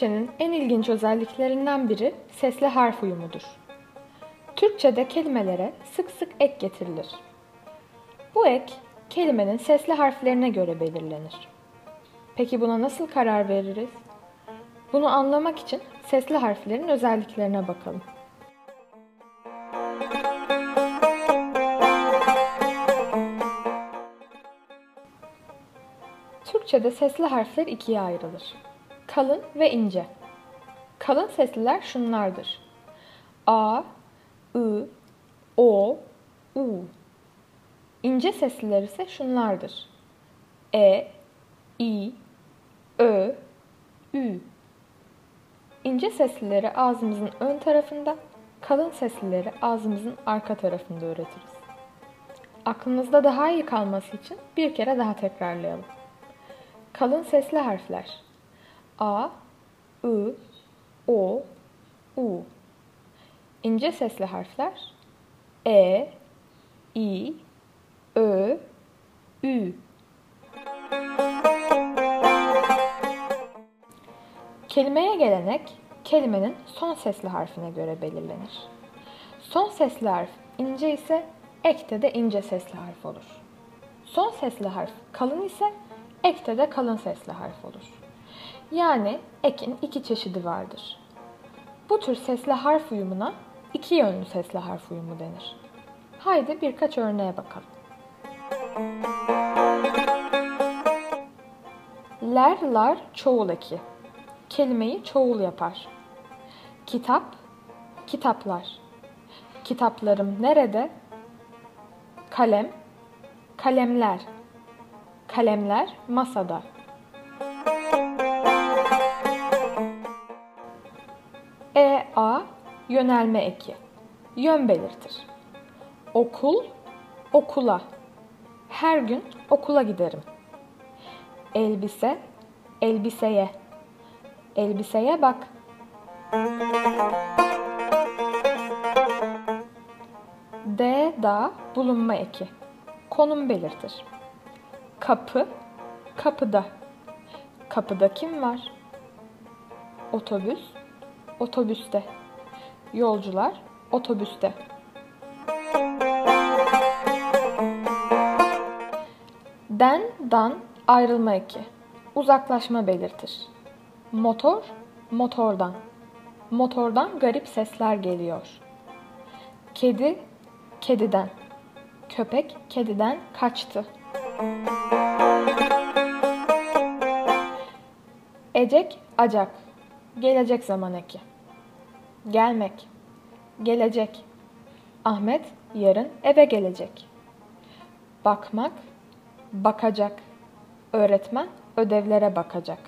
Türkçenin en ilginç özelliklerinden biri sesli harf uyumudur. Türkçede kelimelere sık sık ek getirilir. Bu ek kelimenin sesli harflerine göre belirlenir. Peki buna nasıl karar veririz? Bunu anlamak için sesli harflerin özelliklerine bakalım. Türkçede sesli harfler ikiye ayrılır. Kalın ve ince. Kalın sesliler şunlardır. A, I, O, U. İnce sesliler ise şunlardır. E, I, Ö, Ü. İnce seslileri ağzımızın ön tarafında, kalın seslileri ağzımızın arka tarafında öğretiriz. Aklınızda daha iyi kalması için bir kere daha tekrarlayalım. Kalın sesli harfler A, I, O, U. İnce sesli harfler E, I, Ö, Ü. Kelimeye gelenek, kelimenin son sesli harfine göre belirlenir. Son sesli harf ince ise ekte de ince sesli harf olur. Son sesli harf kalın ise ekte de kalın sesli harf olur. Yani ekin iki çeşidi vardır. Bu tür sesli harf uyumuna iki yönlü sesli harf uyumu denir. Haydi birkaç örneğe bakalım. Ler, lar çoğul eki. Kelimeyi çoğul yapar. Kitap, kitaplar. Kitaplarım nerede? Kalem, kalemler. Kalemler masada. Yönelme eki. Yön belirtir. Okul, okula. Her gün okula giderim. Elbise, elbiseye. Elbiseye bak. D, da bulunma eki. Konum belirtir. Kapı, kapıda. Kapıda kim var? Otobüs, otobüste. Yolcular otobüste. Den, dan ayrılma eki. Uzaklaşma belirtir. Motor, motordan. Motordan garip sesler geliyor. Kedi, kediden. Köpek kediden kaçtı. Ecek, acak. Gelecek zaman eki. Gelmek. Gelecek. Ahmet yarın eve gelecek. Bakmak, bakacak. Öğretmen ödevlere bakacak.